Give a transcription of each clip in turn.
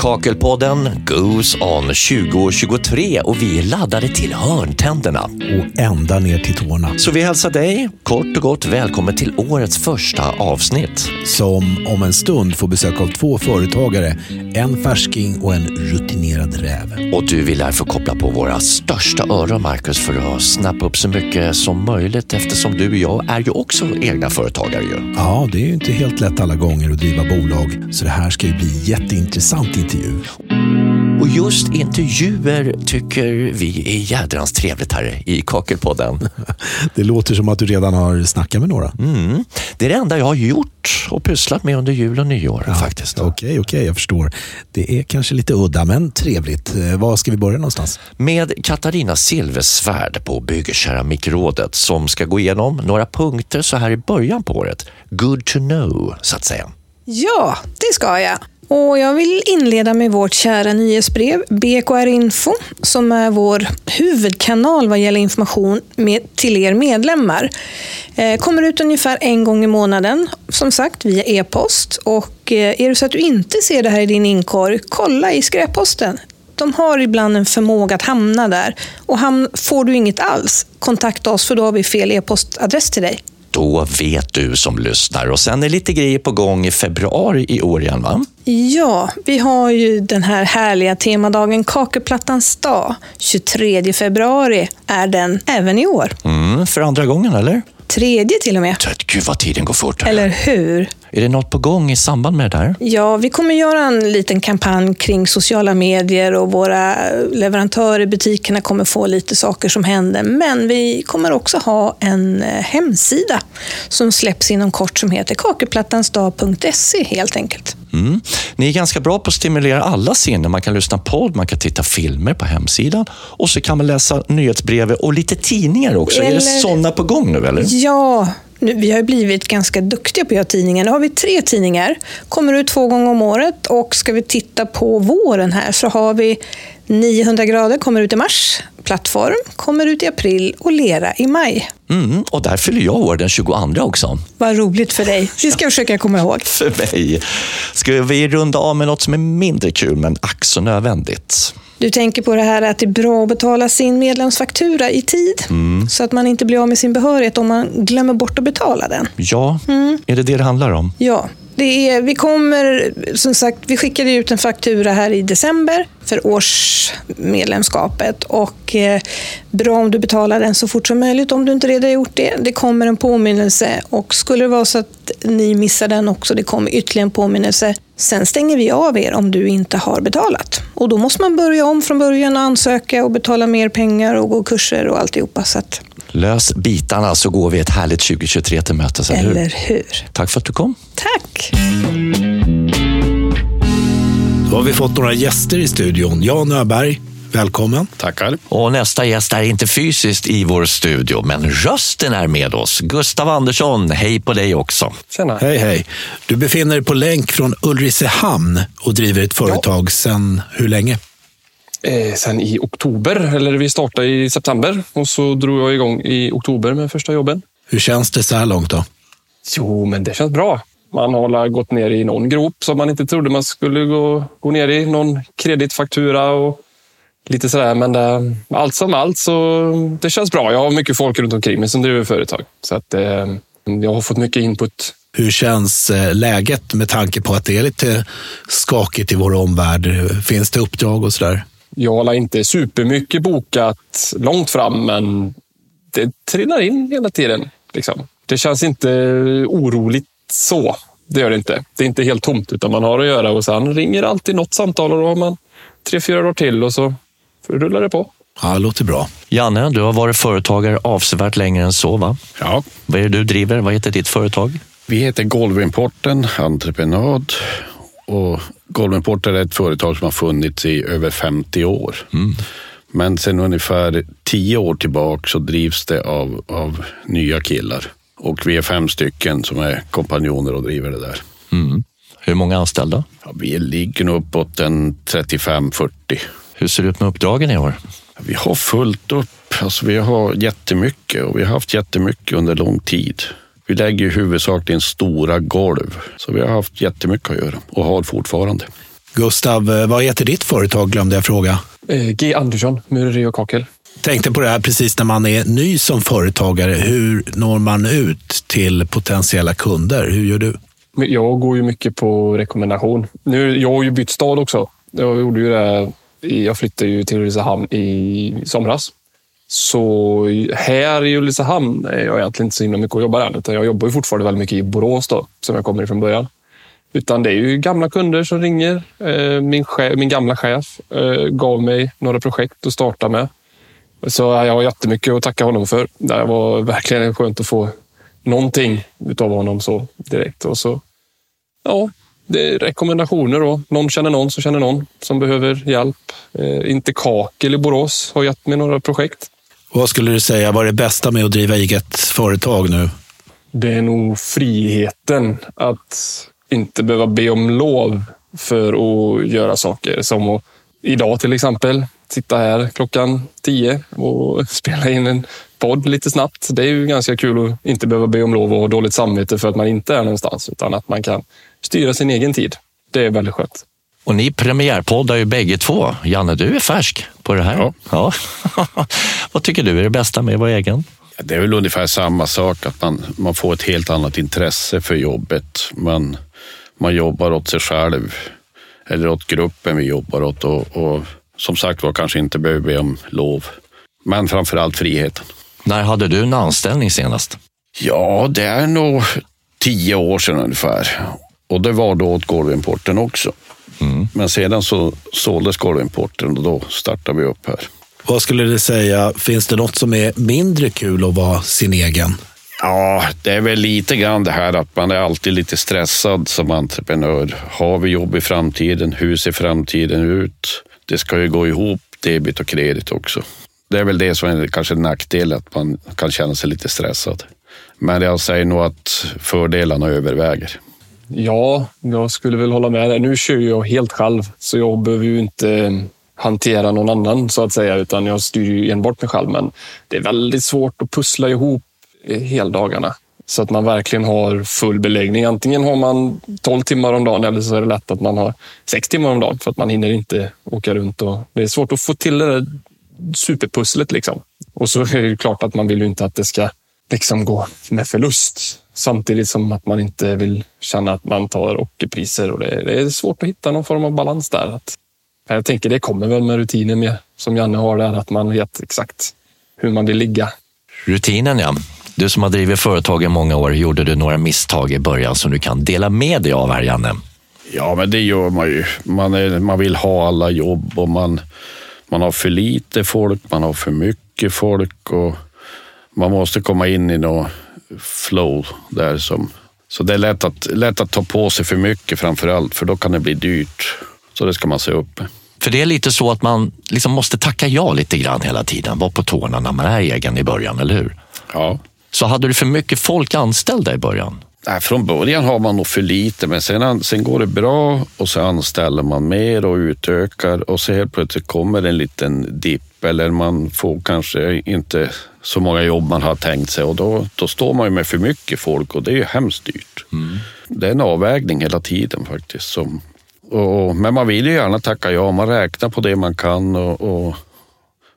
Kakelpodden goes on 2023 och vi är laddade till hörntänderna. Och ända ner till tårna. Så vi hälsar dig kort och gott välkommen till årets första avsnitt. Som om en stund får besök av två företagare, en färsking och en rutinerad räv. Och du vill därför koppla på våra största öron, Marcus, för att snappa upp så mycket som möjligt eftersom du och jag är ju också egna företagare. Ju. Ja, det är ju inte helt lätt alla gånger att driva bolag, så det här ska ju bli jätteintressant intervju. Och just intervjuer tycker vi är jädrans trevligt här i Kakelpodden. Det låter som att du redan har snackat med några. Mm. Det är det enda jag har gjort och pysslat med under jul och nyår ja, faktiskt. Okej, okay, okej, okay, jag förstår. Det är kanske lite udda, men trevligt. Eh, var ska vi börja någonstans? Med Katarina Silversvärd på Byggekeramikrådet som ska gå igenom några punkter så här i början på året. Good to know, så att säga. Ja, det ska jag. Och jag vill inleda med vårt kära nyhetsbrev BKR Info som är vår huvudkanal vad gäller information med, till er medlemmar. Eh, kommer ut ungefär en gång i månaden, som sagt via e-post. Och eh, är det så att du inte ser det här i din inkorg, kolla i skräpposten. De har ibland en förmåga att hamna där. Och ham får du inget alls, kontakta oss för då har vi fel e-postadress till dig. Då vet du som lyssnar. Och sen är lite grejer på gång i februari i år igen, va? Ja, vi har ju den här härliga temadagen Kakelplattans dag. 23 februari är den även i år. Mm, för andra gången, eller? Tredje till och med. Gud vad tiden går fort. Eller hur? Är det något på gång i samband med det där? Ja, vi kommer göra en liten kampanj kring sociala medier och våra leverantörer i butikerna kommer få lite saker som händer. Men vi kommer också ha en eh, hemsida som släpps inom kort som heter kakelplattansdag.se helt enkelt. Mm. Ni är ganska bra på att stimulera alla sinnen. Man kan lyssna på man kan titta filmer på hemsidan och så kan man läsa nyhetsbrev och lite tidningar också. Eller... Är det sådana på gång nu? eller? Ja, nu, vi har blivit ganska duktiga på att göra tidningar. Nu har vi tre tidningar. Kommer ut två gånger om året och ska vi titta på våren här så har vi 900 grader kommer ut i mars, Plattform kommer ut i april och Lera i maj. Mm, och där fyller jag år den 22 också. Vad roligt för dig. Det ska jag försöka komma ihåg. för mig. Ska vi runda av med något som är mindre kul men ack så nödvändigt? Du tänker på det här att det är bra att betala sin medlemsfaktura i tid mm. så att man inte blir av med sin behörighet om man glömmer bort att betala den. Ja, mm. är det det det handlar om? Ja, det är, vi kommer, som sagt, vi skickade ut en faktura här i december för årsmedlemskapet och eh, bra om du betalar den så fort som möjligt om du inte redan gjort det. Det kommer en påminnelse och skulle det vara så att ni missar den också, det kommer ytterligare en påminnelse. Sen stänger vi av er om du inte har betalat. Och då måste man börja om från början och ansöka och betala mer pengar och gå kurser och alltihopa. Så att... Lös bitarna så går vi ett härligt 2023 till mötes, eller hur? Eller hur? Tack för att du kom. Tack. Då har vi fått några gäster i studion. Jan Öberg, välkommen. Tackar. Och nästa gäst är inte fysiskt i vår studio, men rösten är med oss. Gustav Andersson, hej på dig också. Tjena. Hej, hej. Du befinner dig på länk från Ulricehamn och driver ett företag ja. sedan hur länge? Eh, sen i oktober, eller vi startade i september och så drog jag igång i oktober med första jobben. Hur känns det så här långt då? Jo, men det känns bra. Man har gått ner i någon grop som man inte trodde man skulle gå, gå ner i. Någon kreditfaktura och lite sådär. Men det, allt som allt så det känns bra. Jag har mycket folk runt omkring mig som driver företag. Så att, eh, jag har fått mycket input. Hur känns eh, läget med tanke på att det är lite skakigt i vår omvärld? Finns det uppdrag och sådär? Jag har inte supermycket bokat långt fram, men det trillar in hela tiden. Liksom. Det känns inte oroligt så. Det gör det inte. Det är inte helt tomt, utan man har att göra och sen ringer alltid något samtal och då har man tre, fyra dagar till och så rullar det på. Ja, det låter bra. Janne, du har varit företagare avsevärt längre än så, va? Ja. Vad är det du driver? Vad heter ditt företag? Vi heter Golvimporten Entreprenad och Golvimporten är ett företag som har funnits i över 50 år. Mm. Men sen ungefär tio år tillbaka så drivs det av, av nya killar. Och vi är fem stycken som är kompanjoner och driver det där. Mm. Hur många anställda? Ja, vi ligger nog uppåt en 35-40. Hur ser det ut med uppdragen i år? Vi har fullt upp. Alltså, vi har jättemycket och vi har haft jättemycket under lång tid. Vi lägger huvudsakligen stora golv, så vi har haft jättemycket att göra och har fortfarande. Gustav, eh, vad heter ditt företag glömde jag fråga. Eh, G Andersson, mureri och kakel. Tänkte på det här precis när man är ny som företagare. Hur når man ut till potentiella kunder? Hur gör du? Jag går ju mycket på rekommendation. Nu, jag har ju bytt stad också. Jag gjorde ju det. Jag flyttade ju till Ulricehamn i somras. Så här i Ulricehamn är jag egentligen inte så himla mycket att jobba än. Utan jag jobbar ju fortfarande väldigt mycket i Borås då, som jag kommer ifrån början. Utan det är ju gamla kunder som ringer. Eh, min, chef, min gamla chef eh, gav mig några projekt att starta med. Så jag har jättemycket att tacka honom för. Det var verkligen skönt att få någonting av honom så direkt. Och så, ja, det är rekommendationer då. Någon känner någon som känner någon som behöver hjälp. Eh, inte Kakel i Borås har gett mig några projekt. Vad skulle du säga var det bästa med att driva eget företag nu? Det är nog friheten att inte behöva be om lov för att göra saker. Som att, idag till exempel, sitta här klockan tio och spela in en podd lite snabbt. Det är ju ganska kul att inte behöva be om lov och ha dåligt samvete för att man inte är någonstans, utan att man kan styra sin egen tid. Det är väldigt skönt. Och ni premiärpoddar ju bägge två. Janne, du är färsk på det här. Ja. ja. Vad tycker du är det bästa med vara egen? Det är väl ungefär samma sak, att man, man får ett helt annat intresse för jobbet. Man, man jobbar åt sig själv eller åt gruppen vi jobbar åt och, och som sagt var kanske inte behöver be om lov. Men framför allt friheten. När hade du en anställning senast? Ja, det är nog tio år sedan ungefär. Och det var då åt golvimporten också. Men sedan så såldes golvimporten och då startade vi upp här. Vad skulle du säga, finns det något som är mindre kul att vara sin egen? Ja, det är väl lite grann det här att man är alltid lite stressad som entreprenör. Har vi jobb i framtiden? Hur ser framtiden ut? Det ska ju gå ihop, debit och kredit också. Det är väl det som är kanske en nackdel, att man kan känna sig lite stressad. Men jag säger nog att fördelarna överväger. Ja, jag skulle väl hålla med. dig. Nu kör jag helt själv, så jag behöver ju inte eh, hantera någon annan så att säga, utan jag styr ju enbart mig själv. Men det är väldigt svårt att pussla ihop eh, heldagarna så att man verkligen har full beläggning. Antingen har man 12 timmar om dagen eller så är det lätt att man har 6 timmar om dagen för att man hinner inte åka runt. Och det är svårt att få till det där superpusslet. Liksom. Och så är det klart att man vill ju inte att det ska liksom gå med förlust. Samtidigt som att man inte vill känna att man tar ockerpriser. Och det, det är svårt att hitta någon form av balans där. Att, jag tänker det kommer väl med rutinen med, som Janne har där, att man vet exakt hur man vill ligga. Rutinen ja. Du som har drivit företag i många år, gjorde du några misstag i början som du kan dela med dig av här, Janne? Ja, men det gör man ju. Man, är, man vill ha alla jobb och man, man har för lite folk, man har för mycket folk och man måste komma in i något flow där. Som, så det är lätt att, lätt att ta på sig för mycket framför allt, för då kan det bli dyrt. Så det ska man se upp med. För det är lite så att man liksom måste tacka ja lite grann hela tiden, vara på tårna när man är egen i början, eller hur? Ja. Så hade du för mycket folk anställda i början? Nej, från början har man nog för lite, men sen, sen går det bra och så anställer man mer och utökar och så helt plötsligt kommer en liten dipp eller man får kanske inte så många jobb man har tänkt sig och då, då står man ju med för mycket folk och det är ju hemskt dyrt. Det är en avvägning hela tiden faktiskt. Som, och, men man vill ju gärna tacka ja, man räknar på det man kan och, och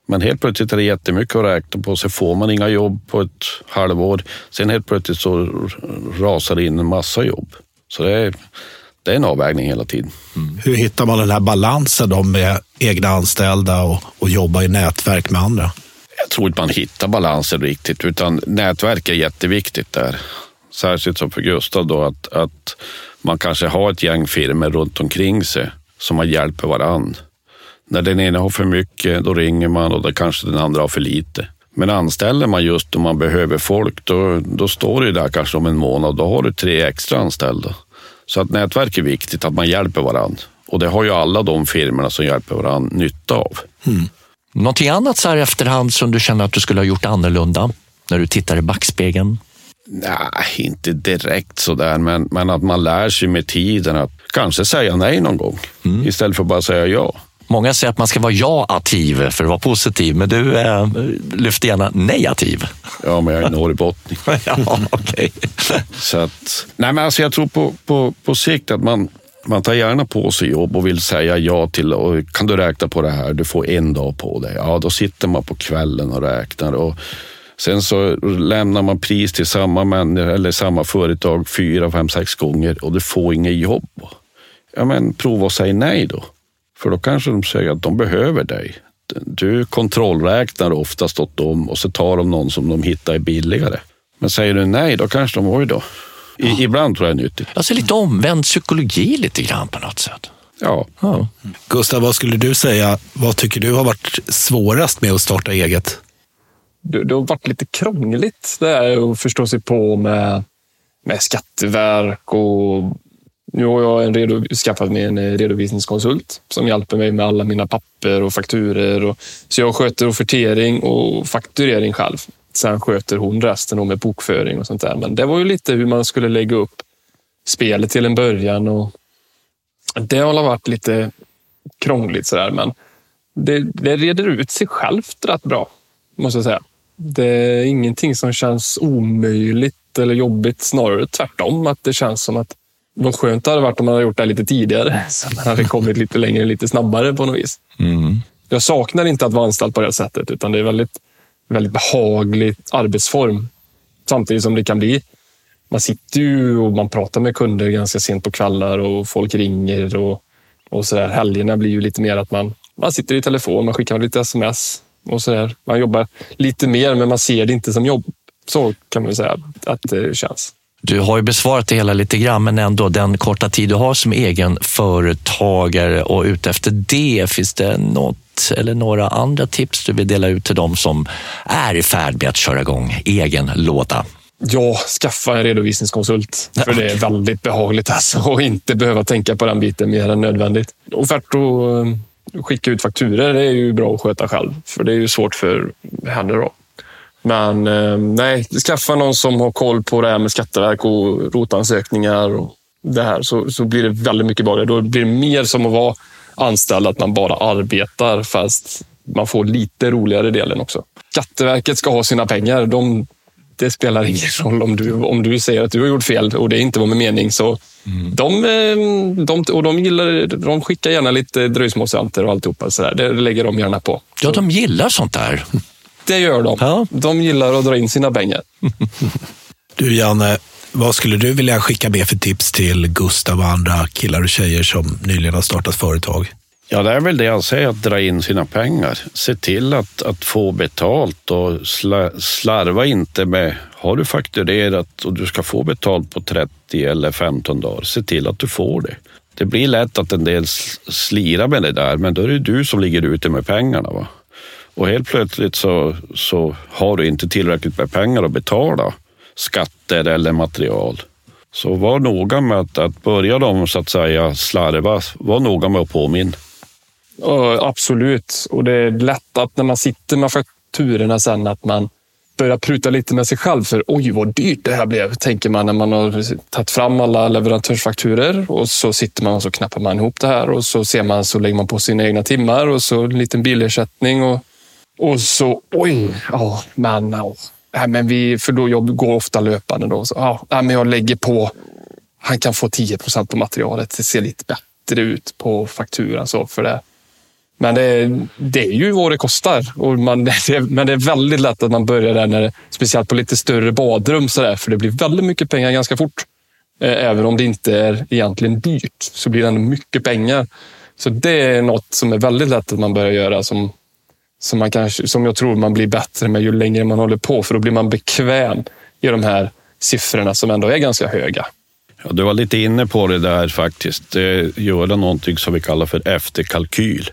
men helt plötsligt är det jättemycket att räkna på, så får man inga jobb på ett halvår. Sen helt plötsligt så rasar det in en massa jobb. Så det är, det är en avvägning hela tiden. Hur hittar man den här balansen då med egna anställda och, och jobba i nätverk med andra? Jag tror inte man hittar balansen riktigt, utan nätverk är jätteviktigt där. Särskilt som för Gustav då, att, att man kanske har ett gäng firmor runt omkring sig som man hjälper varann. När den ena har för mycket, då ringer man och då kanske den andra har för lite. Men anställer man just om man behöver folk, då, då står det där kanske om en månad, då har du tre extra anställda. Så att nätverk är viktigt, att man hjälper varann. Och det har ju alla de firmorna som hjälper varann nytta av. Någonting annat så här efterhand som du känner att du skulle ha gjort annorlunda när du tittar i backspegeln? Nej, inte direkt sådär, men, men att man lär sig med tiden att kanske säga nej någon gång istället för bara säga ja. Många säger att man ska vara ja-ativ för att vara positiv, men du eh, lyfter gärna negativ. Ja, men jag är norrbottning. ja, okej. Så att, nej men alltså jag tror på, på, på sikt att man, Man tar gärna på sig jobb och vill säga ja till, och kan du räkna på det här, du får en dag på dig. Ja, då sitter man på kvällen och räknar. Och sen så lämnar man pris till samma människa eller samma företag fyra, fem, sex gånger och du får inget jobb. Ja, men prova att säga nej då. För då kanske de säger att de behöver dig. Du kontrollräknar oftast åt dem och så tar de någon som de hittar är billigare. Men säger du nej, då kanske de, oj då. I, Ibland tror jag det är nyttigt. Alltså lite omvänd psykologi lite grann på något sätt. Ja. Ja. Gustav, vad skulle du säga? Vad tycker du har varit svårast med att starta eget? det, det har varit lite krångligt det här att förstå sig på med, med skatteverk och nu har jag en redo, skaffat mig en eh, redovisningskonsult som hjälper mig med alla mina papper och fakturer. Och, så jag sköter offertering och fakturering själv. Sen sköter hon resten med bokföring och sånt där. Men det var ju lite hur man skulle lägga upp spelet till en början. Och det har varit lite krångligt sådär, men det, det reder ut sig självt rätt bra, måste jag säga. Det är ingenting som känns omöjligt eller jobbigt, snarare tvärtom. Att det känns som att vad skönt det hade varit om man hade gjort det lite tidigare. Så man hade kommit lite längre, lite snabbare på något vis. Mm. Jag saknar inte att vara anställd på det sättet, utan det är väldigt, väldigt behaglig arbetsform. Samtidigt som det kan bli man sitter ju och man pratar med kunder ganska sent på kvällar och folk ringer och, och så där. Helgerna blir ju lite mer att man, man sitter i telefon, man skickar lite sms och så där. Man jobbar lite mer, men man ser det inte som jobb. Så kan man säga att det känns. Du har ju besvarat det hela lite grann, men ändå den korta tid du har som egen företagare och utefter det, finns det något eller några andra tips du vill dela ut till dem som är i färd med att köra igång egen låda? Ja, skaffa en redovisningskonsult. För det är väldigt behagligt alltså, att inte behöva tänka på den biten mer än nödvändigt. Offert och eh, skicka ut fakturer är ju bra att sköta själv, för det är ju svårt för henne. Men eh, nej, skaffa någon som har koll på det här med Skatteverk och rotansökningar och det här så, så blir det väldigt mycket bra. Då blir det mer som att vara anställd, att man bara arbetar fast man får lite roligare delen också. Skatteverket ska ha sina pengar. De, det spelar ingen roll om du, om du säger att du har gjort fel och det inte var med mening. Så mm. de, eh, de, och de, gillar, de skickar gärna lite dröjsmålsräntor och alltihopa. Så där. Det lägger de gärna på. Ja, de gillar sånt där. Det gör de. Ja. De gillar att dra in sina pengar. Du Janne, vad skulle du vilja skicka med för tips till Gustav och andra killar och tjejer som nyligen har startat företag? Ja, det är väl det jag säger, att dra in sina pengar. Se till att, att få betalt och sla, slarva inte med, har du fakturerat och du ska få betalt på 30 eller 15 dagar, se till att du får det. Det blir lätt att en del slirar med det där, men då är det du som ligger ute med pengarna. Va? Och helt plötsligt så, så har du inte tillräckligt med pengar att betala skatter eller material. Så var noga med att, att börja de så att säga slarva, var noga med att påminna. Ja, absolut, och det är lätt att när man sitter med fakturorna sen att man börjar pruta lite med sig själv. För oj, vad dyrt det här blev, tänker man när man har tagit fram alla leverantörsfakturer och så sitter man och så knappar man ihop det här och så ser man så lägger man på sina egna timmar och så en liten bilersättning och och så, oj, ja, men, ja. Nej, men vi, för då jag går ofta löpande då. Så, ja, men jag lägger på, han kan få 10 procent på materialet. Det ser lite bättre ut på fakturan så för det. Men det, det är ju vad det kostar. Och man, det, men det är väldigt lätt att man börjar där, när speciellt på lite större badrum, så där, för det blir väldigt mycket pengar ganska fort. Eh, även om det inte är egentligen dyrt, så blir det ändå mycket pengar. Så det är något som är väldigt lätt att man börjar göra som som, man kanske, som jag tror man blir bättre med ju längre man håller på, för då blir man bekväm i de här siffrorna som ändå är ganska höga. Ja, du var lite inne på det där faktiskt. Göra någonting som vi kallar för efterkalkyl.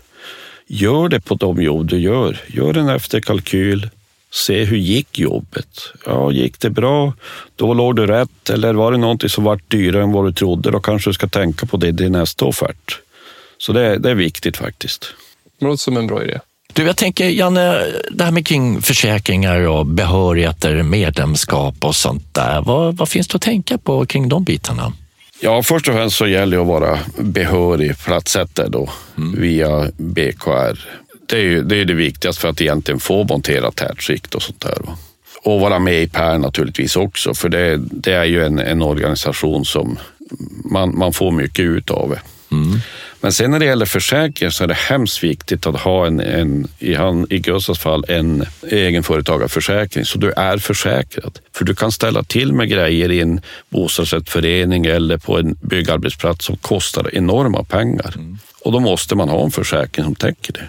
Gör det på de jobb du gör. Gör en efterkalkyl. Se hur gick jobbet? Ja, gick det bra? Då låg du rätt. Eller var det någonting som var dyrare än vad du trodde? Då kanske du ska tänka på det i nästa offert. Så det, det är viktigt faktiskt. Det låter som en bra idé. Du, jag tänker Janne, det här med kring försäkringar och behörigheter, medlemskap och sånt där. Vad, vad finns det att tänka på kring de bitarna? Ja, först och främst så gäller det att vara behörig platssättare då mm. via BKR. Det är, ju, det är det viktigaste för att egentligen få montera tätskikt och sånt där. Och vara med i PER naturligtvis också, för det, det är ju en, en organisation som man, man får mycket ut av det. Men sen när det gäller försäkringar så är det hemskt viktigt att ha en, en i, han, i Gustavs fall, en egenföretagarförsäkring så du är försäkrad. För du kan ställa till med grejer i en bostadsrättsförening eller på en byggarbetsplats som kostar enorma pengar. Och då måste man ha en försäkring som täcker det.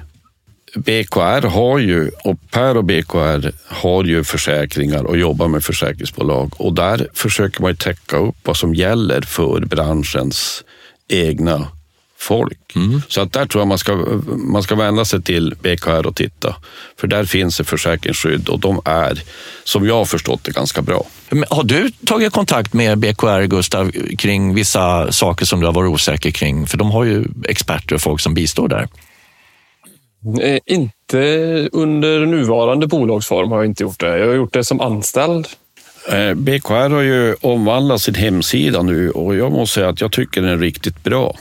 BKR har ju, och Per och BKR har ju försäkringar och jobbar med försäkringsbolag och där försöker man ju täcka upp vad som gäller för branschens egna folk. Så att där tror jag man ska, man ska vända sig till BKR och titta. För där finns det försäkringsskydd och de är, som jag har förstått det, ganska bra. Men Har du tagit kontakt med BKR, Gustav, kring vissa saker som du har varit osäker kring? För de har ju experter och folk som bistår där. Eh, Inte under nuvarande bolagsform har jag inte gjort det. Jag har gjort det som anställd. Eh, BKR har ju omvandlat sin hemsida nu och jag måste säga att jag tycker den är riktigt bra.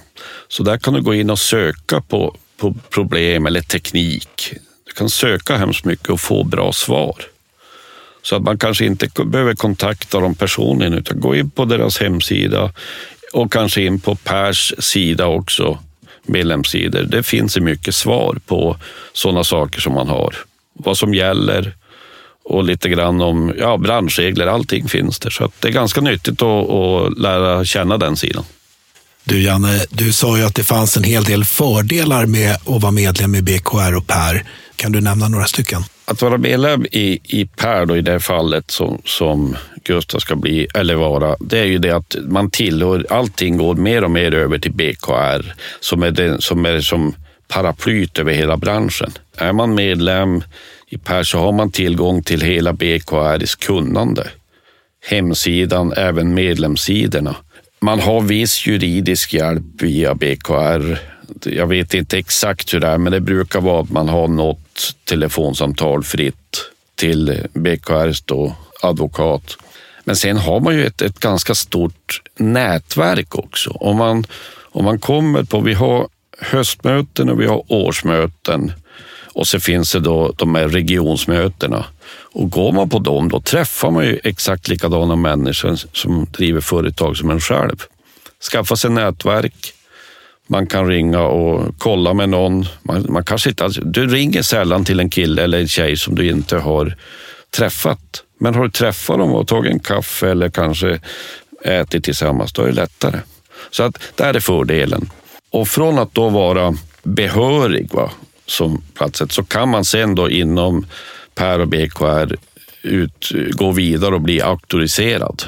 Så där kan du gå in och söka på, på problem eller teknik. Du kan söka hemskt mycket och få bra svar. Så att man kanske inte behöver kontakta dem personligen utan gå in på deras hemsida och kanske in på Pers sida också, medlemssidor. Det finns ju mycket svar på sådana saker som man har. Vad som gäller och lite grann om ja, branschregler. Allting finns där. Så det är ganska nyttigt att, att lära känna den sidan. Du Janne, du sa ju att det fanns en hel del fördelar med att vara medlem i BKR och Per. Kan du nämna några stycken? Att vara medlem i, i Per då, i det här fallet som, som Gustav ska bli, eller vara, det är ju det att man tillhör, allting går mer och mer över till BKR som är, den, som, är som paraplyt över hela branschen. Är man medlem i Per så har man tillgång till hela BKRs kunnande. Hemsidan, även medlemssidorna. Man har viss juridisk hjälp via BKR. Jag vet inte exakt hur det är, men det brukar vara att man har något telefonsamtal fritt till BKRs då, advokat. Men sen har man ju ett, ett ganska stort nätverk också. Om man, om man kommer på, vi har höstmöten och vi har årsmöten och så finns det då de här regionsmötena. Och går man på dem, då träffar man ju exakt likadana människor som driver företag som en själv. Skaffa sig nätverk. Man kan ringa och kolla med någon. Man, man kanske inte, alltså, du ringer sällan till en kille eller en tjej som du inte har träffat. Men har du träffat dem och tagit en kaffe eller kanske ätit tillsammans, då är det lättare. Så att där är fördelen. Och från att då vara behörig va, som platset så kan man sen då inom Per och BKR ut, gå vidare och bli auktoriserad.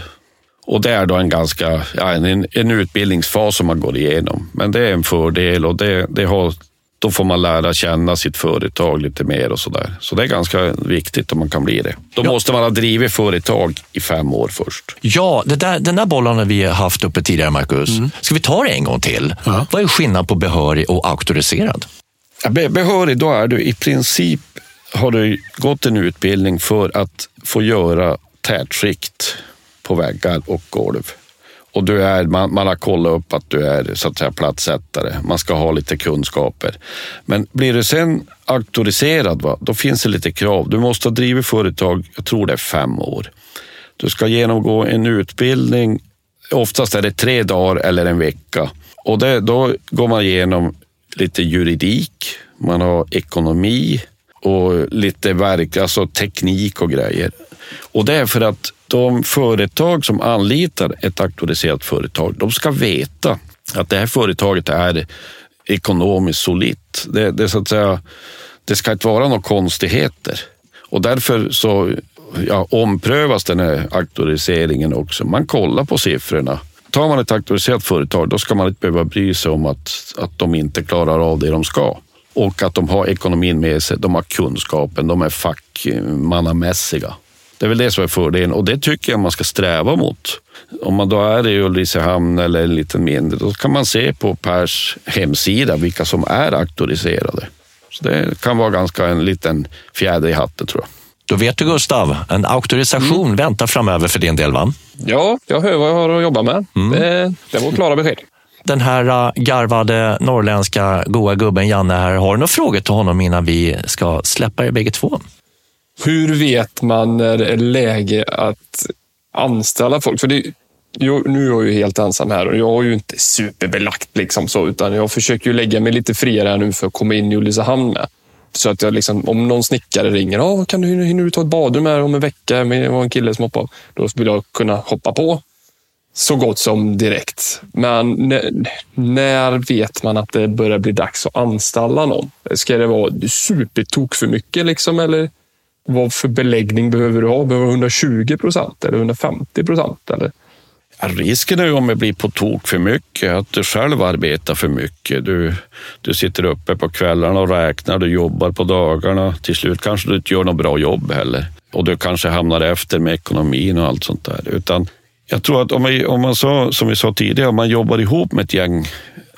Och det är då en ganska ja, en, en utbildningsfas som man går igenom. Men det är en fördel och det, det har, då får man lära känna sitt företag lite mer och sådär. Så det är ganska viktigt om man kan bli det. Då Ja. måste man ha drivit företag i fem år först. Ja, det där, den där bollen har vi haft uppe tidigare, Marcus. Ska vi ta det en gång till? Ja. Vad är skillnad på behörig och auktoriserad? Behörig, då är du i princip har du gått en utbildning för att få göra tätskikt på väggar och golv. Och du är, man, man har kollat upp att du är så att säga plattsättare. Man ska ha lite kunskaper. Men blir du sen auktoriserad, va, då finns det lite krav. Du måste ha drivit företag, jag tror det är fem år. Du ska genomgå en utbildning. Oftast är det tre dagar eller en vecka. Och det, då går man igenom lite juridik, man har ekonomi och lite verk, alltså teknik och grejer. Och det är för att de företag som anlitar ett auktoriserat företag, de ska veta att det här företaget är ekonomiskt solitt. Det, det, så att säga, det ska inte vara några konstigheter. Och därför så ja, omprövas den här auktoriseringen också. Man kollar på siffrorna. Tar man ett auktoriserat företag, då ska man inte behöva bry sig om att, att de inte klarar av det de ska. Och att de har ekonomin med sig, de har kunskapen, de är fackmannamässiga. Det är väl det som är fördelen och det tycker jag man ska sträva mot. Om man då är i Ulricehamn eller en liten mindre, då kan man se på Pers hemsida vilka som är auktoriserade. Så det kan vara ganska en liten fjäder i hatten tror jag. Då vet du Gustav, en auktorisation väntar framöver för din del va? Ja, jag hör vad jag har att jobba med. Det, det var klara besked. Den här äh, garvade norrländska goa gubben Janne här, har du några frågor till honom innan vi ska släppa er bägge två? Hur vet man när det är läge att anställa folk? För det, jag, nu är jag ju helt ensam här och jag har ju inte superbelagt liksom så, utan jag försöker ju lägga mig lite friare nu för att komma in i Ulricehamn med. Så att jag liksom, om någon snickare ringer, ah, kan du, hinner du ta ett badrum här om en vecka med en kille som hoppar? Då vill jag kunna hoppa på så gott som direkt. Men när, när vet man att det börjar bli dags att anställa någon? Ska det vara supertok för mycket liksom, eller vad för beläggning behöver du ha? Behöver du 120 procent eller 150 procent? Eller? Risken är ju om det blir på tok för mycket, att du själv arbetar för mycket. Du, du sitter uppe på kvällarna och räknar, du jobbar på dagarna. Till slut kanske du inte gör något bra jobb heller. Och du kanske hamnar efter med ekonomin och allt sånt där. Utan jag tror att om man, om man sa, som vi sa tidigare, om man jobbar ihop med ett gäng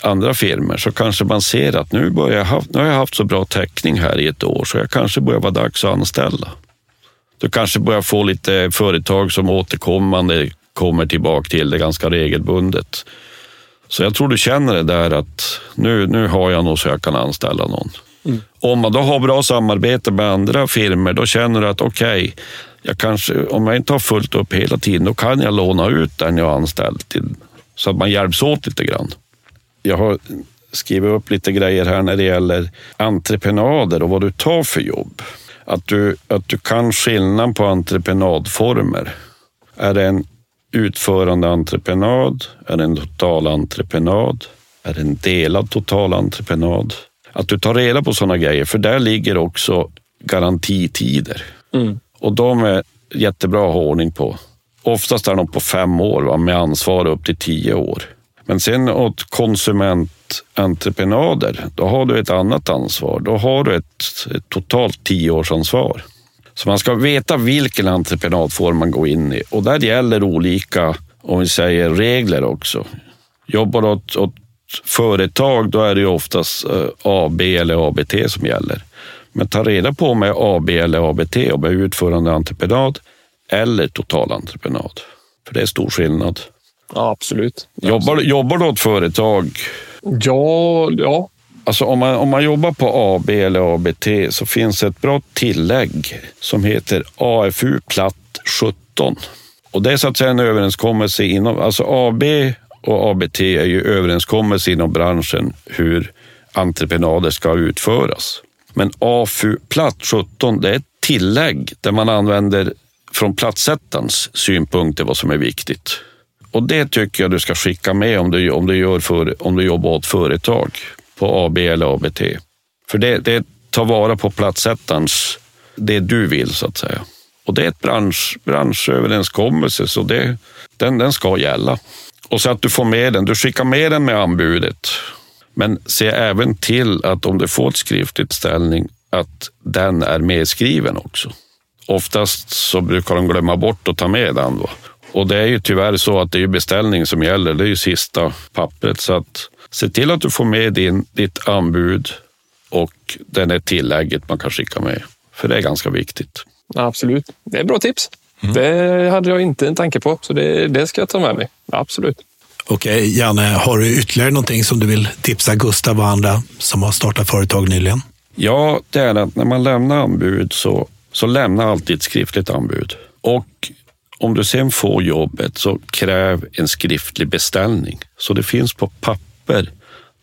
andra firmor så kanske man ser att nu, börjar jag haft, nu har jag haft så bra täckning här i ett år så jag kanske börjar vara dags att anställa. Du kanske börjar få lite företag som återkommande kommer tillbaka till det ganska regelbundet. Så jag tror du känner det där att nu, nu har jag nog så jag kan anställa någon. Mm. Om man då har bra samarbete med andra firmor, då känner du att okej, okay, om jag inte har fullt upp hela tiden, då kan jag låna ut den jag anställt till, så att man hjälps åt lite grann. Jag har skrivit upp lite grejer här när det gäller entreprenader och vad du tar för jobb. Att du, att du kan skillnad på entreprenadformer. Är det en utförande entreprenad? Är det en totalentreprenad? Är det en delad totalentreprenad? Att du tar reda på sådana grejer, för där ligger också garantitider. Mm. Och de är jättebra att ha ordning på. Oftast är de på fem år va, med ansvar upp till tio år. Men sen åt konsumententreprenader, då har du ett annat ansvar. Då har du ett, ett totalt tioårsansvar. Så man ska veta vilken entreprenadform man går in i och där gäller olika, om vi säger regler också. Jobbar du åt, åt företag, då är det ju oftast eh, AB eller ABT som gäller. Men ta reda på med AB eller ABT, om är utförande entreprenad eller totalentreprenad. För det är stor skillnad. Ja, absolut. Jobbar, jobbar du åt företag? Ja, ja. Alltså om, man, om man jobbar på AB eller ABT så finns ett bra tillägg som heter AFU platt 17. Och det är så att säga en överenskommelse inom, alltså AB och ABT är ju överenskommelse inom branschen hur entreprenader ska utföras. Men AFU platt 17, det är ett tillägg där man använder från plattsättarens synpunkter vad som är viktigt. Och det tycker jag du ska skicka med om du, om du, gör för, om du jobbar åt företag på AB eller ABT. För det, det tar vara på platsättans, det du vill så att säga. Och det är ett bransch, branschöverenskommelse så det, den, den ska gälla. Och så att du får med den, du skickar med den med anbudet. Men se även till att om du får ett skriftligt ställning att den är medskriven också. Oftast så brukar de glömma bort att ta med den. Då. Och det är ju tyvärr så att det är beställning som gäller. Det är ju sista pappret. Så att se till att du får med din, ditt anbud och den är tillägget man kan skicka med. För det är ganska viktigt. Absolut. Det är bra tips. Mm. Det hade jag inte en tanke på, så det, det ska jag ta med mig. Absolut. Okej, Janne, har du ytterligare någonting som du vill tipsa Gustav och andra som har startat företag nyligen? Ja, det är att när man lämnar anbud så, så lämna alltid ett skriftligt anbud. Och om du sen får jobbet så kräv en skriftlig beställning så det finns på papper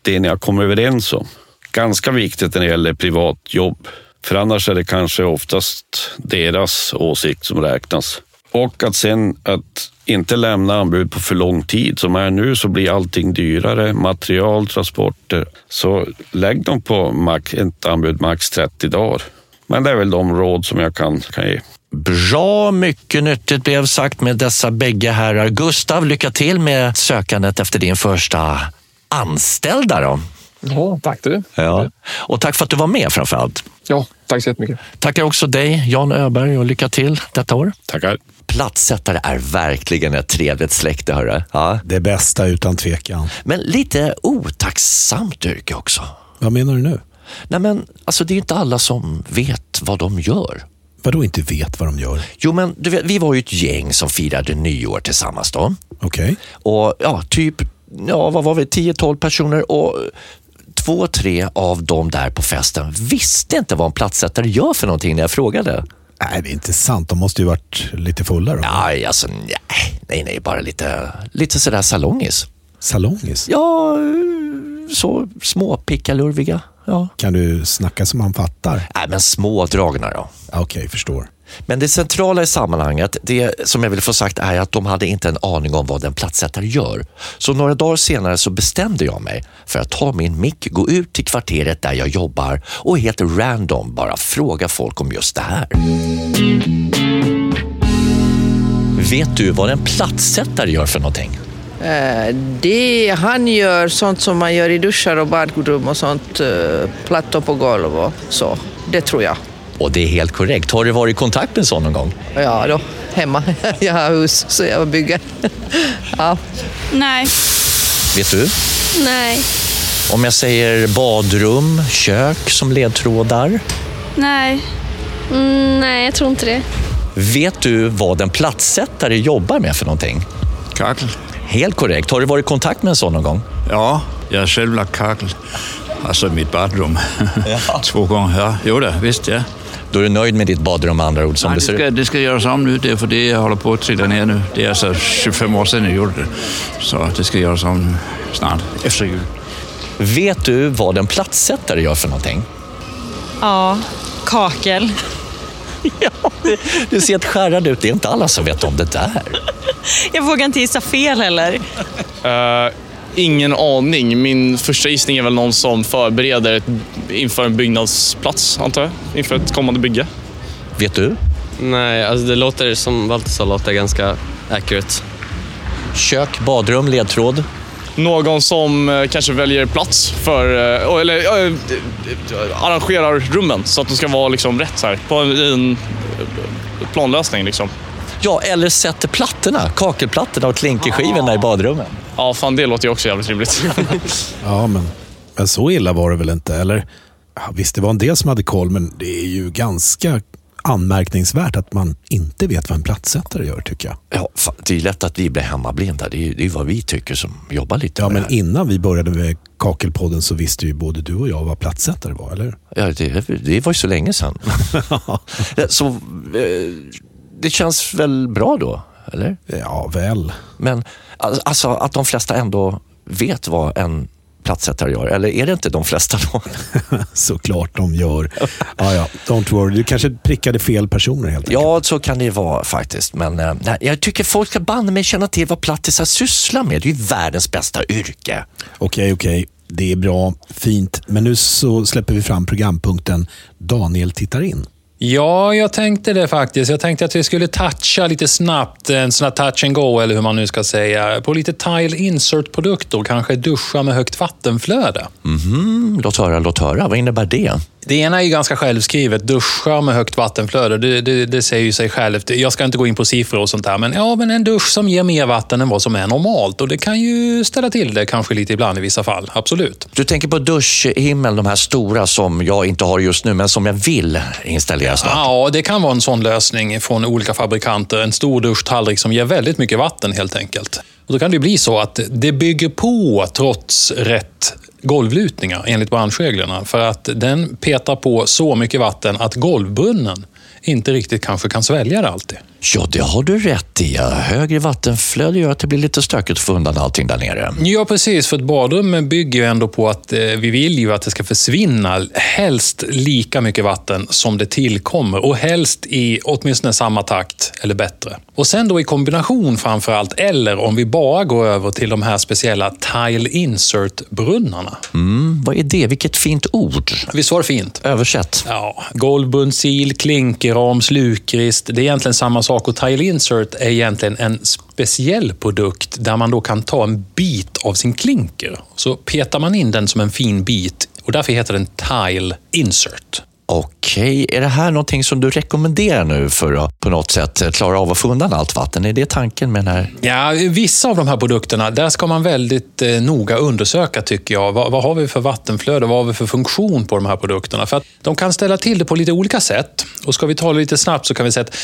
det ni har kommit överens om. Ganska viktigt när det gäller privatjobb, för annars är det kanske oftast deras åsikt som räknas. Och att sen att inte lämna anbud på för lång tid. Som är nu så blir allting dyrare, material, transporter. Så lägg dem på ett anbud max 30 dagar. Men det är väl de råd som jag kan, kan ge. Bra mycket nyttigt blev sagt med dessa bägge herrar. Gustav, lycka till med sökandet efter din första anställda. Då. Ja, tack du. Ja. Och tack för att du var med framför allt. Ja, tack så jättemycket. Tackar också dig, Jan Öberg, och lycka till detta år. Tackar. Platssättare är verkligen ett trevligt släkte. Hörru. Ja. Det bästa utan tvekan. Men lite otacksamt yrke också. Vad menar du nu? Nej, men, alltså, det är inte alla som vet vad de gör. Vadå inte vet vad de gör? Jo, men du vet, vi var ju ett gäng som firade nyår tillsammans då. Okej. Okay. Och ja, typ, ja, vad var vi, 10-12 personer och två, tre av dem där på festen visste inte vad en platssättare gör för någonting när jag frågade. Nej, det är inte sant. De måste ju varit lite fulla då. Nej, alltså nej, nej, nej bara lite, lite sådär salongis. Salongis. Ja, så små pickalurviga. Ja. Kan du snacka som man fattar? Nej, men smådragna då. Okej, förstår. Men det centrala i sammanhanget, det som jag vill få sagt är att de hade inte en aning om vad en plattsättare gör. Så några dagar senare så bestämde jag mig för att ta min mick, gå ut till kvarteret där jag jobbar och helt random bara fråga folk om just det här. Vet du vad en plattsättare gör för någonting? Eh, det han gör sånt som man gör i duschar och badrum och sånt, eh, plattor på golv och så. Det tror jag. Och det är helt korrekt. Har du varit i kontakt med en sån någon gång? Ja då, hemma. Jag har hus så jag bygger. Ja. Nej. Vet du? Nej. Om jag säger badrum, kök som ledtrådar. Nej. Mm, nej, jag tror inte det. Vet du vad en plattsättare jobbar med för någonting? Kakel? Helt korrekt. Har du varit i kontakt med en sån någon gång? Ja, jag har själv lagt kakel. Alltså i mitt badrum. Två gånger. Ja, jo då, visst ja. Då är du nöjd med ditt badrum med andra ord som Nej, det ska, det ska göras om nu. Det är för det jag håller på att trilla ner nu. Det är alltså 25 år sedan jag gjorde det. Så det ska göras om snart, efter jul. Vet du vad en plattsättare gör för någonting? Ja, kakel. Ja, du- ser helt skärrad ut. Det är inte alla som vet om det där. Jag vågar inte gissa fel heller. Eh, ingen aning. Min första gissning är väl någon som förbereder ett, inför en byggnadsplats, antar jag. Inför ett kommande bygge. Vet du? Nej, alltså det låter som Valter låter ganska accurate. Kök, badrum, ledtråd. Någon som eh, kanske väljer plats för, eh, eller eh, arrangerar rummen så att de ska vara liksom rätt så här, på en, en planlösning. Liksom. Ja, eller sätter plattorna, kakelplattorna och klinkerskivorna i badrummen. Ja, fan det låter ju också jävligt rimligt. Ja, men, men så illa var det väl inte? Eller? Ja, visst, det var en del som hade koll, men det är ju ganska anmärkningsvärt att man inte vet vad en plattsättare gör, tycker jag. Ja, fan, det är lätt att vi blir hemmablinda. Det är, det är vad vi tycker som jobbar lite Ja, med men det här. innan vi började med Kakelpodden så visste ju både du och jag vad plattsättare var, eller? Ja, det, det var ju så länge sedan. så eh, det känns väl bra då, eller? Ja, väl. Men alltså att de flesta ändå vet vad en plattsättare gör, eller är det inte de flesta då? Såklart de gör. Ja, ja, don't worry. Du kanske prickade fel personer helt enkelt. Ja, så kan det vara faktiskt. Men eh, nej, jag tycker folk ska banne mig känna till vad plattisar sysslar med. Det är ju världens bästa yrke. Okej, okej. Det är bra, fint. Men nu så släpper vi fram programpunkten Daniel tittar in. Ja, jag tänkte det faktiskt. Jag tänkte att vi skulle toucha lite snabbt, en sån här touch and go eller hur man nu ska säga, på lite tile insert-produkter. Kanske duscha med högt vattenflöde. Mhm, låt höra, låt höra. Vad innebär det? Det ena är ju ganska självskrivet. Duscha med högt vattenflöde, det, det, det säger ju sig självt. Jag ska inte gå in på siffror och sånt där, men ja, men en dusch som ger mer vatten än vad som är normalt. Och det kan ju ställa till det kanske lite ibland i vissa fall. Absolut. Du tänker på duschhimmel, de här stora som jag inte har just nu, men som jag vill installera snart. Ja, det kan vara en sån lösning från olika fabrikanter. En stor duschtallrik som ger väldigt mycket vatten helt enkelt. Och då kan det bli så att det bygger på trots rätt golvlutningar enligt branschreglerna. För att den petar på så mycket vatten att golvbrunnen inte riktigt kanske kan svälja det alltid. Ja, det har du rätt i. Högre vattenflöde gör att det blir lite stökigt att få undan allting där nere. Ja, precis. För ett badrum bygger ju ändå på att eh, vi vill ju att det ska försvinna helst lika mycket vatten som det tillkommer och helst i åtminstone samma takt eller bättre. Och sen då i kombination framför allt, eller om vi bara går över till de här speciella tile insert-brunnarna. Mm, vad är det? Vilket fint ord. Visst var det fint? Översätt. Ja, golvbundsil, Rams Lukrist. Det är egentligen samma sak och tile insert är egentligen en speciell produkt där man då kan ta en bit av sin klinker. Så petar man in den som en fin bit och därför heter den tile insert. Okej, är det här någonting som du rekommenderar nu för att på något sätt klara av att få undan allt vatten? Är det tanken med den här? Ja, vissa av de här produkterna, där ska man väldigt eh, noga undersöka tycker jag. Vad, vad har vi för vattenflöde? Vad har vi för funktion på de här produkterna? För att de kan ställa till det på lite olika sätt. Och ska vi ta det lite snabbt så kan vi säga att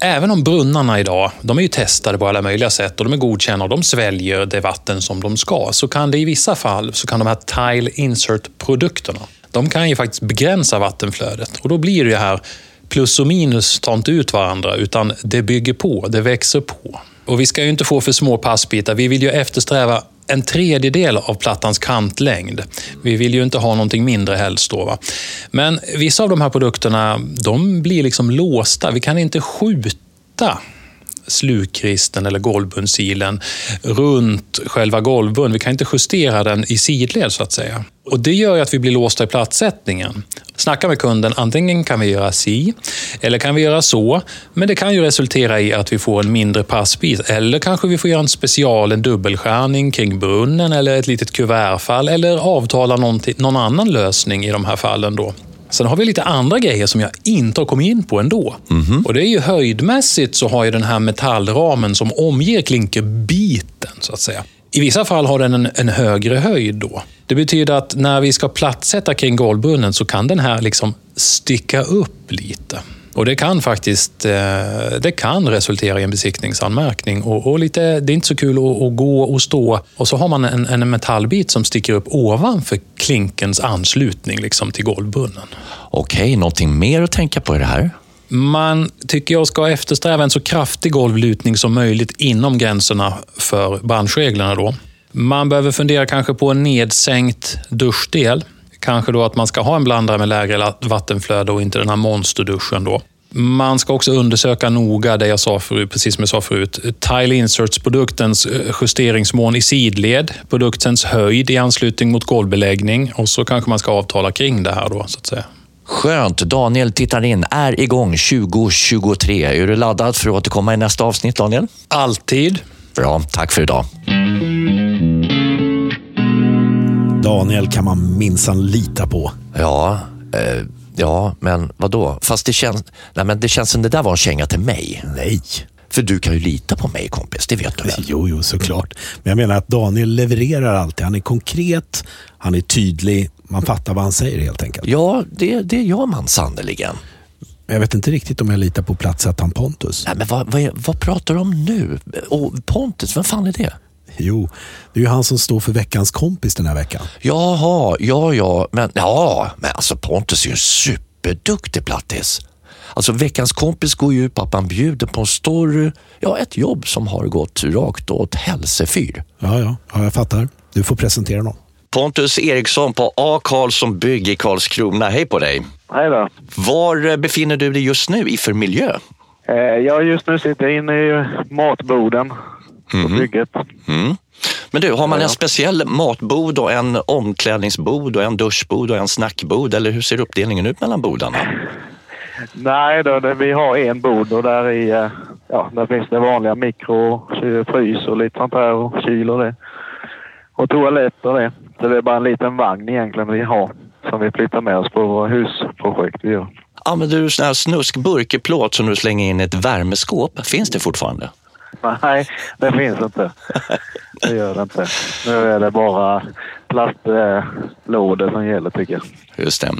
Även om brunnarna idag, de är ju testade på alla möjliga sätt och de är godkända och de sväljer det vatten som de ska, så kan det i vissa fall, så kan de här Tile Insert-produkterna, de kan ju faktiskt begränsa vattenflödet och då blir det här plus och minus tar inte ut varandra, utan det bygger på, det växer på. Och vi ska ju inte få för små passbitar. Vi vill ju eftersträva en tredjedel av plattans kantlängd. Vi vill ju inte ha någonting mindre helst då. Va? Men vissa av de här produkterna, de blir liksom låsta. Vi kan inte skjuta slukristen eller golvbundsilen runt själva golvbunden. Vi kan inte justera den i sidled så att säga. Och Det gör ju att vi blir låsta i platssättningen. Snacka med kunden, antingen kan vi göra si eller kan vi göra så. Men det kan ju resultera i att vi får en mindre passbit eller kanske vi får göra en special, en dubbelskärning kring brunnen eller ett litet kuvertfall eller avtala någon annan lösning i de här fallen. då. Sen har vi lite andra grejer som jag inte har kommit in på ändå. Mm. Och det är ju höjdmässigt så har ju den här metallramen som omger klinkerbiten, så att säga. I vissa fall har den en, en, högre höjd då. Det betyder att när vi ska plattsätta kring golvbrunnen så kan den här liksom sticka upp lite. Och det kan faktiskt eh, det kan resultera i en besiktningsanmärkning. Och, och lite, det är inte så kul att, att, gå och stå och så har man en, en metallbit som sticker upp ovanför klinkens anslutning liksom till golvbrunnen. Okej, någonting mer att tänka på i det här? Man tycker jag ska eftersträva en så kraftig golvlutning som möjligt inom gränserna för branschreglerna. Då. Man behöver fundera kanske på en nedsänkt duschdel Kanske då att man ska ha en blandare med lägre vattenflöde och inte den här monsterduschen. Då. Man ska också undersöka noga det jag sa förut, precis som jag sa förut. Tile Inserts-produktens eh, justeringsmån i sidled, produktens höjd i anslutning mot golvbeläggning och så kanske man ska avtala kring det här då, så att säga. Skönt. Daniel tittar in, är igång 2023. Är du laddad för att återkomma i nästa avsnitt, Daniel? Alltid. Bra, tack för idag. Daniel kan man minsann lita på. Ja, eh, ja, men vad då? Fast det känns, nej, men det känns som det där var en känga till mig. Nej. För du kan ju lita på mig kompis, det vet du väl? Jo, jo, såklart. Men jag menar att Daniel levererar alltid. Han är konkret, han är tydlig, man fattar vad han säger helt enkelt. Ja, det, det gör man sannerligen. Jag vet inte riktigt om jag litar på platsättaren Pontus. Nej, men vad, vad, vad pratar du om nu? Och Pontus, vem fan är det? Jo, det är ju han som står för veckans kompis den här veckan. Jaha, ja, ja, men ja, men alltså Pontus är ju en superduktig plattis. Alltså veckans kompis går ju ut på att man bjuder på en story, ja ett jobb som har gått rakt åt hälsefyr. Ja, ja, ja, jag fattar. Du får presentera någon. Pontus Eriksson på A. Karlsson Bygg i Karlskrona. Hej på dig! Hej då! Var befinner du dig just nu i för miljö? Eh, jag just nu sitter inne i matboden mm. på bygget. Mm. Men du, har man en speciell matbod och en omklädningsbod och en duschbod och en snackbod eller hur ser uppdelningen ut mellan bodarna? Nej, då, det, vi har en bod och där, i, eh, ja, där finns det vanliga mikro, frys och lite sånt där och kyl och det. Och toalett och det. Så det är bara en liten vagn egentligen vi har som vi flyttar med oss på våra husprojekt vi gör. Använder du sån här snuskburk i plåt som du slänger in i ett värmeskåp? Finns det fortfarande? Nej, det finns inte. Det gör det inte. Nu är det bara plastlådor som gäller tycker jag. Just det.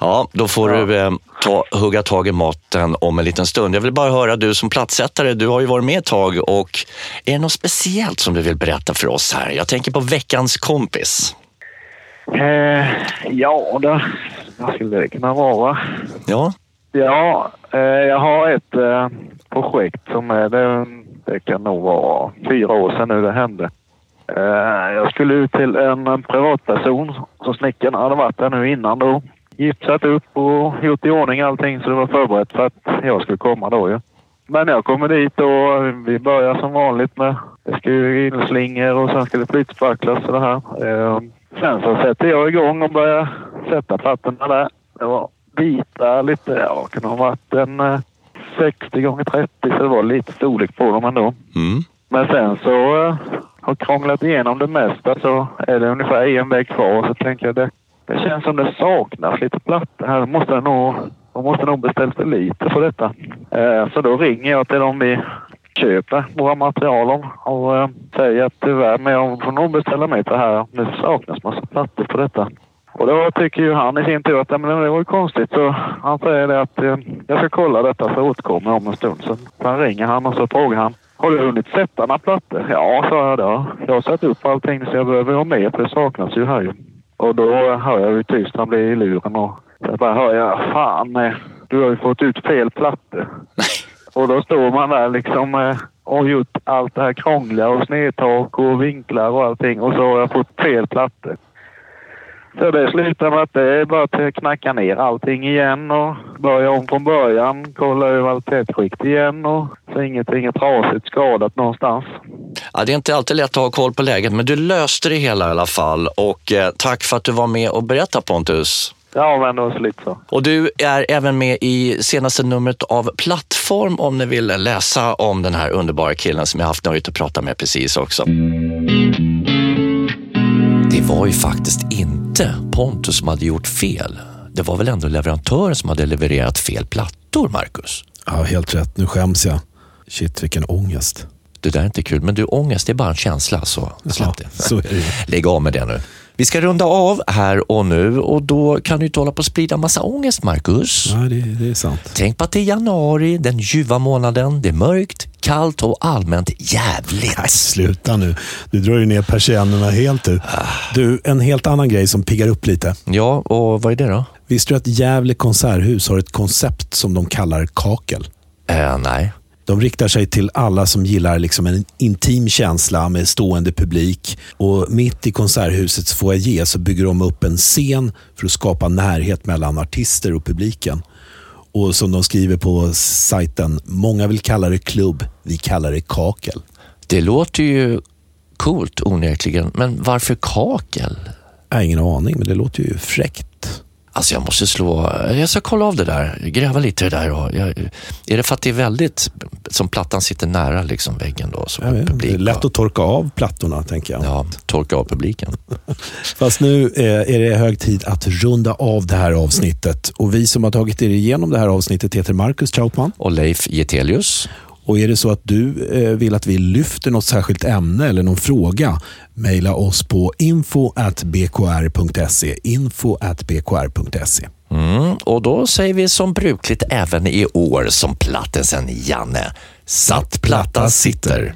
Ja, då får ja. du eh, ta, hugga tag i maten om en liten stund. Jag vill bara höra, du som plattsättare, du har ju varit med ett tag och är det något speciellt som du vill berätta för oss här? Jag tänker på veckans kompis. Eh, ja, det, vad skulle det kunna vara? Ja. Ja, eh, jag har ett eh, projekt som är det det kan nog vara fyra år sedan nu det hände. Eh, jag skulle ut till en privatperson som snickaren hade varit där nu innan då. Gipsat upp och gjort i ordning allting så det var förberett för att jag skulle komma då ju. Men jag kommer dit och vi börjar som vanligt med det ska ju inslingor och sen ska det flytspacklas och det här. Eh, sen så sätter jag igång och börjar sätta plattorna där. Det var vita lite, ja, kan ha varit en eh, 60 gånger 30 så det var lite storlek på dem ändå. Mm. Men sen så uh, har krånglat igenom det mesta så är det ungefär en väg kvar så tänker jag det, det känns som det saknas lite plattor här. Måste nog, de måste nog beställt för lite för detta. Uh, så då ringer jag till dem vi köper våra material och uh, säger att tyvärr, men jag får nog beställa mig det här. Det saknas massa plattor på detta. Och då tycker ju han i sin tur att men det var ju konstigt. Så han säger det att eh, jag ska kolla detta så återkommer om en stund. Så sen ringer han och så frågar han har du hunnit sätta några plattor? Ja, sa jag då. Jag har satt upp allting så jag behöver ha med för det saknas ju här ju. Och då hör jag ju tyst han blir i luren och så bara hör jag fan med du har ju fått ut fel plattor. Och då står man där liksom eh, och gjort allt det här krångliga och snedtak och vinklar och allting och så har jag fått fel plattor. Så det slutar med att det är bara att knacka ner allting igen och börja om från början. Kolla över allt tätskikt igen och så ingenting är trasigt skadat någonstans. Ja, det är inte alltid lätt att ha koll på läget, men du löste det hela i alla fall. Och eh, tack för att du var med och berättade Pontus. Ja, men det var så lite så. Och du är även med i senaste numret av Plattform om ni vill läsa om den här underbara killen som jag haft nöjet att prata med precis också. Det var ju faktiskt inte Pontus som hade gjort fel. Det var väl ändå leverantören som hade levererat fel plattor, Marcus? Ja, helt rätt. Nu skäms jag. Shit, vilken ångest. Det där är inte kul, men du, ångest är bara en känsla, så släpp det. så är det. Lägg av med det nu. Vi ska runda av här och nu och då kan du inte hålla på och sprida massa ångest, Marcus. Ja, det, det är sant. Tänk på att det är januari, den ljuva månaden. Det är mörkt, kallt och allmänt jävligt. Nej, sluta nu. Du drar ju ner persiennerna helt du. Du, en helt annan grej som piggar upp lite. Ja, och vad är det då? Visste du att Gävle konserthus har ett koncept som de kallar kakel? Eh, nej. De riktar sig till alla som gillar liksom en intim känsla med stående publik. Och Mitt i konserthusets foyer så bygger de upp en scen för att skapa närhet mellan artister och publiken. Och som de skriver på sajten, många vill kalla det klubb, vi kallar det kakel. Det låter ju coolt onekligen, men varför kakel? Jag har ingen aning, men det låter ju fräckt. Alltså jag måste slå, jag ska kolla av det där, gräva lite i det där. Och jag, är det för att det är väldigt, som plattan sitter nära liksom väggen då? Så Ja, det är lätt att torka av plattorna, tänker jag. Ja, torka av publiken. Fast nu eh, är det hög tid att runda av det här avsnittet. Och Vi som har tagit er igenom det här avsnittet heter Marcus Trautman. Och Leif Getelius. Och är det så att du eh, vill att vi lyfter något särskilt ämne eller någon fråga, mejla oss på info.bkr.se. info.bkr.se. Mm, och då säger vi som brukligt även i år som plattisen Janne. Satt platta sitter.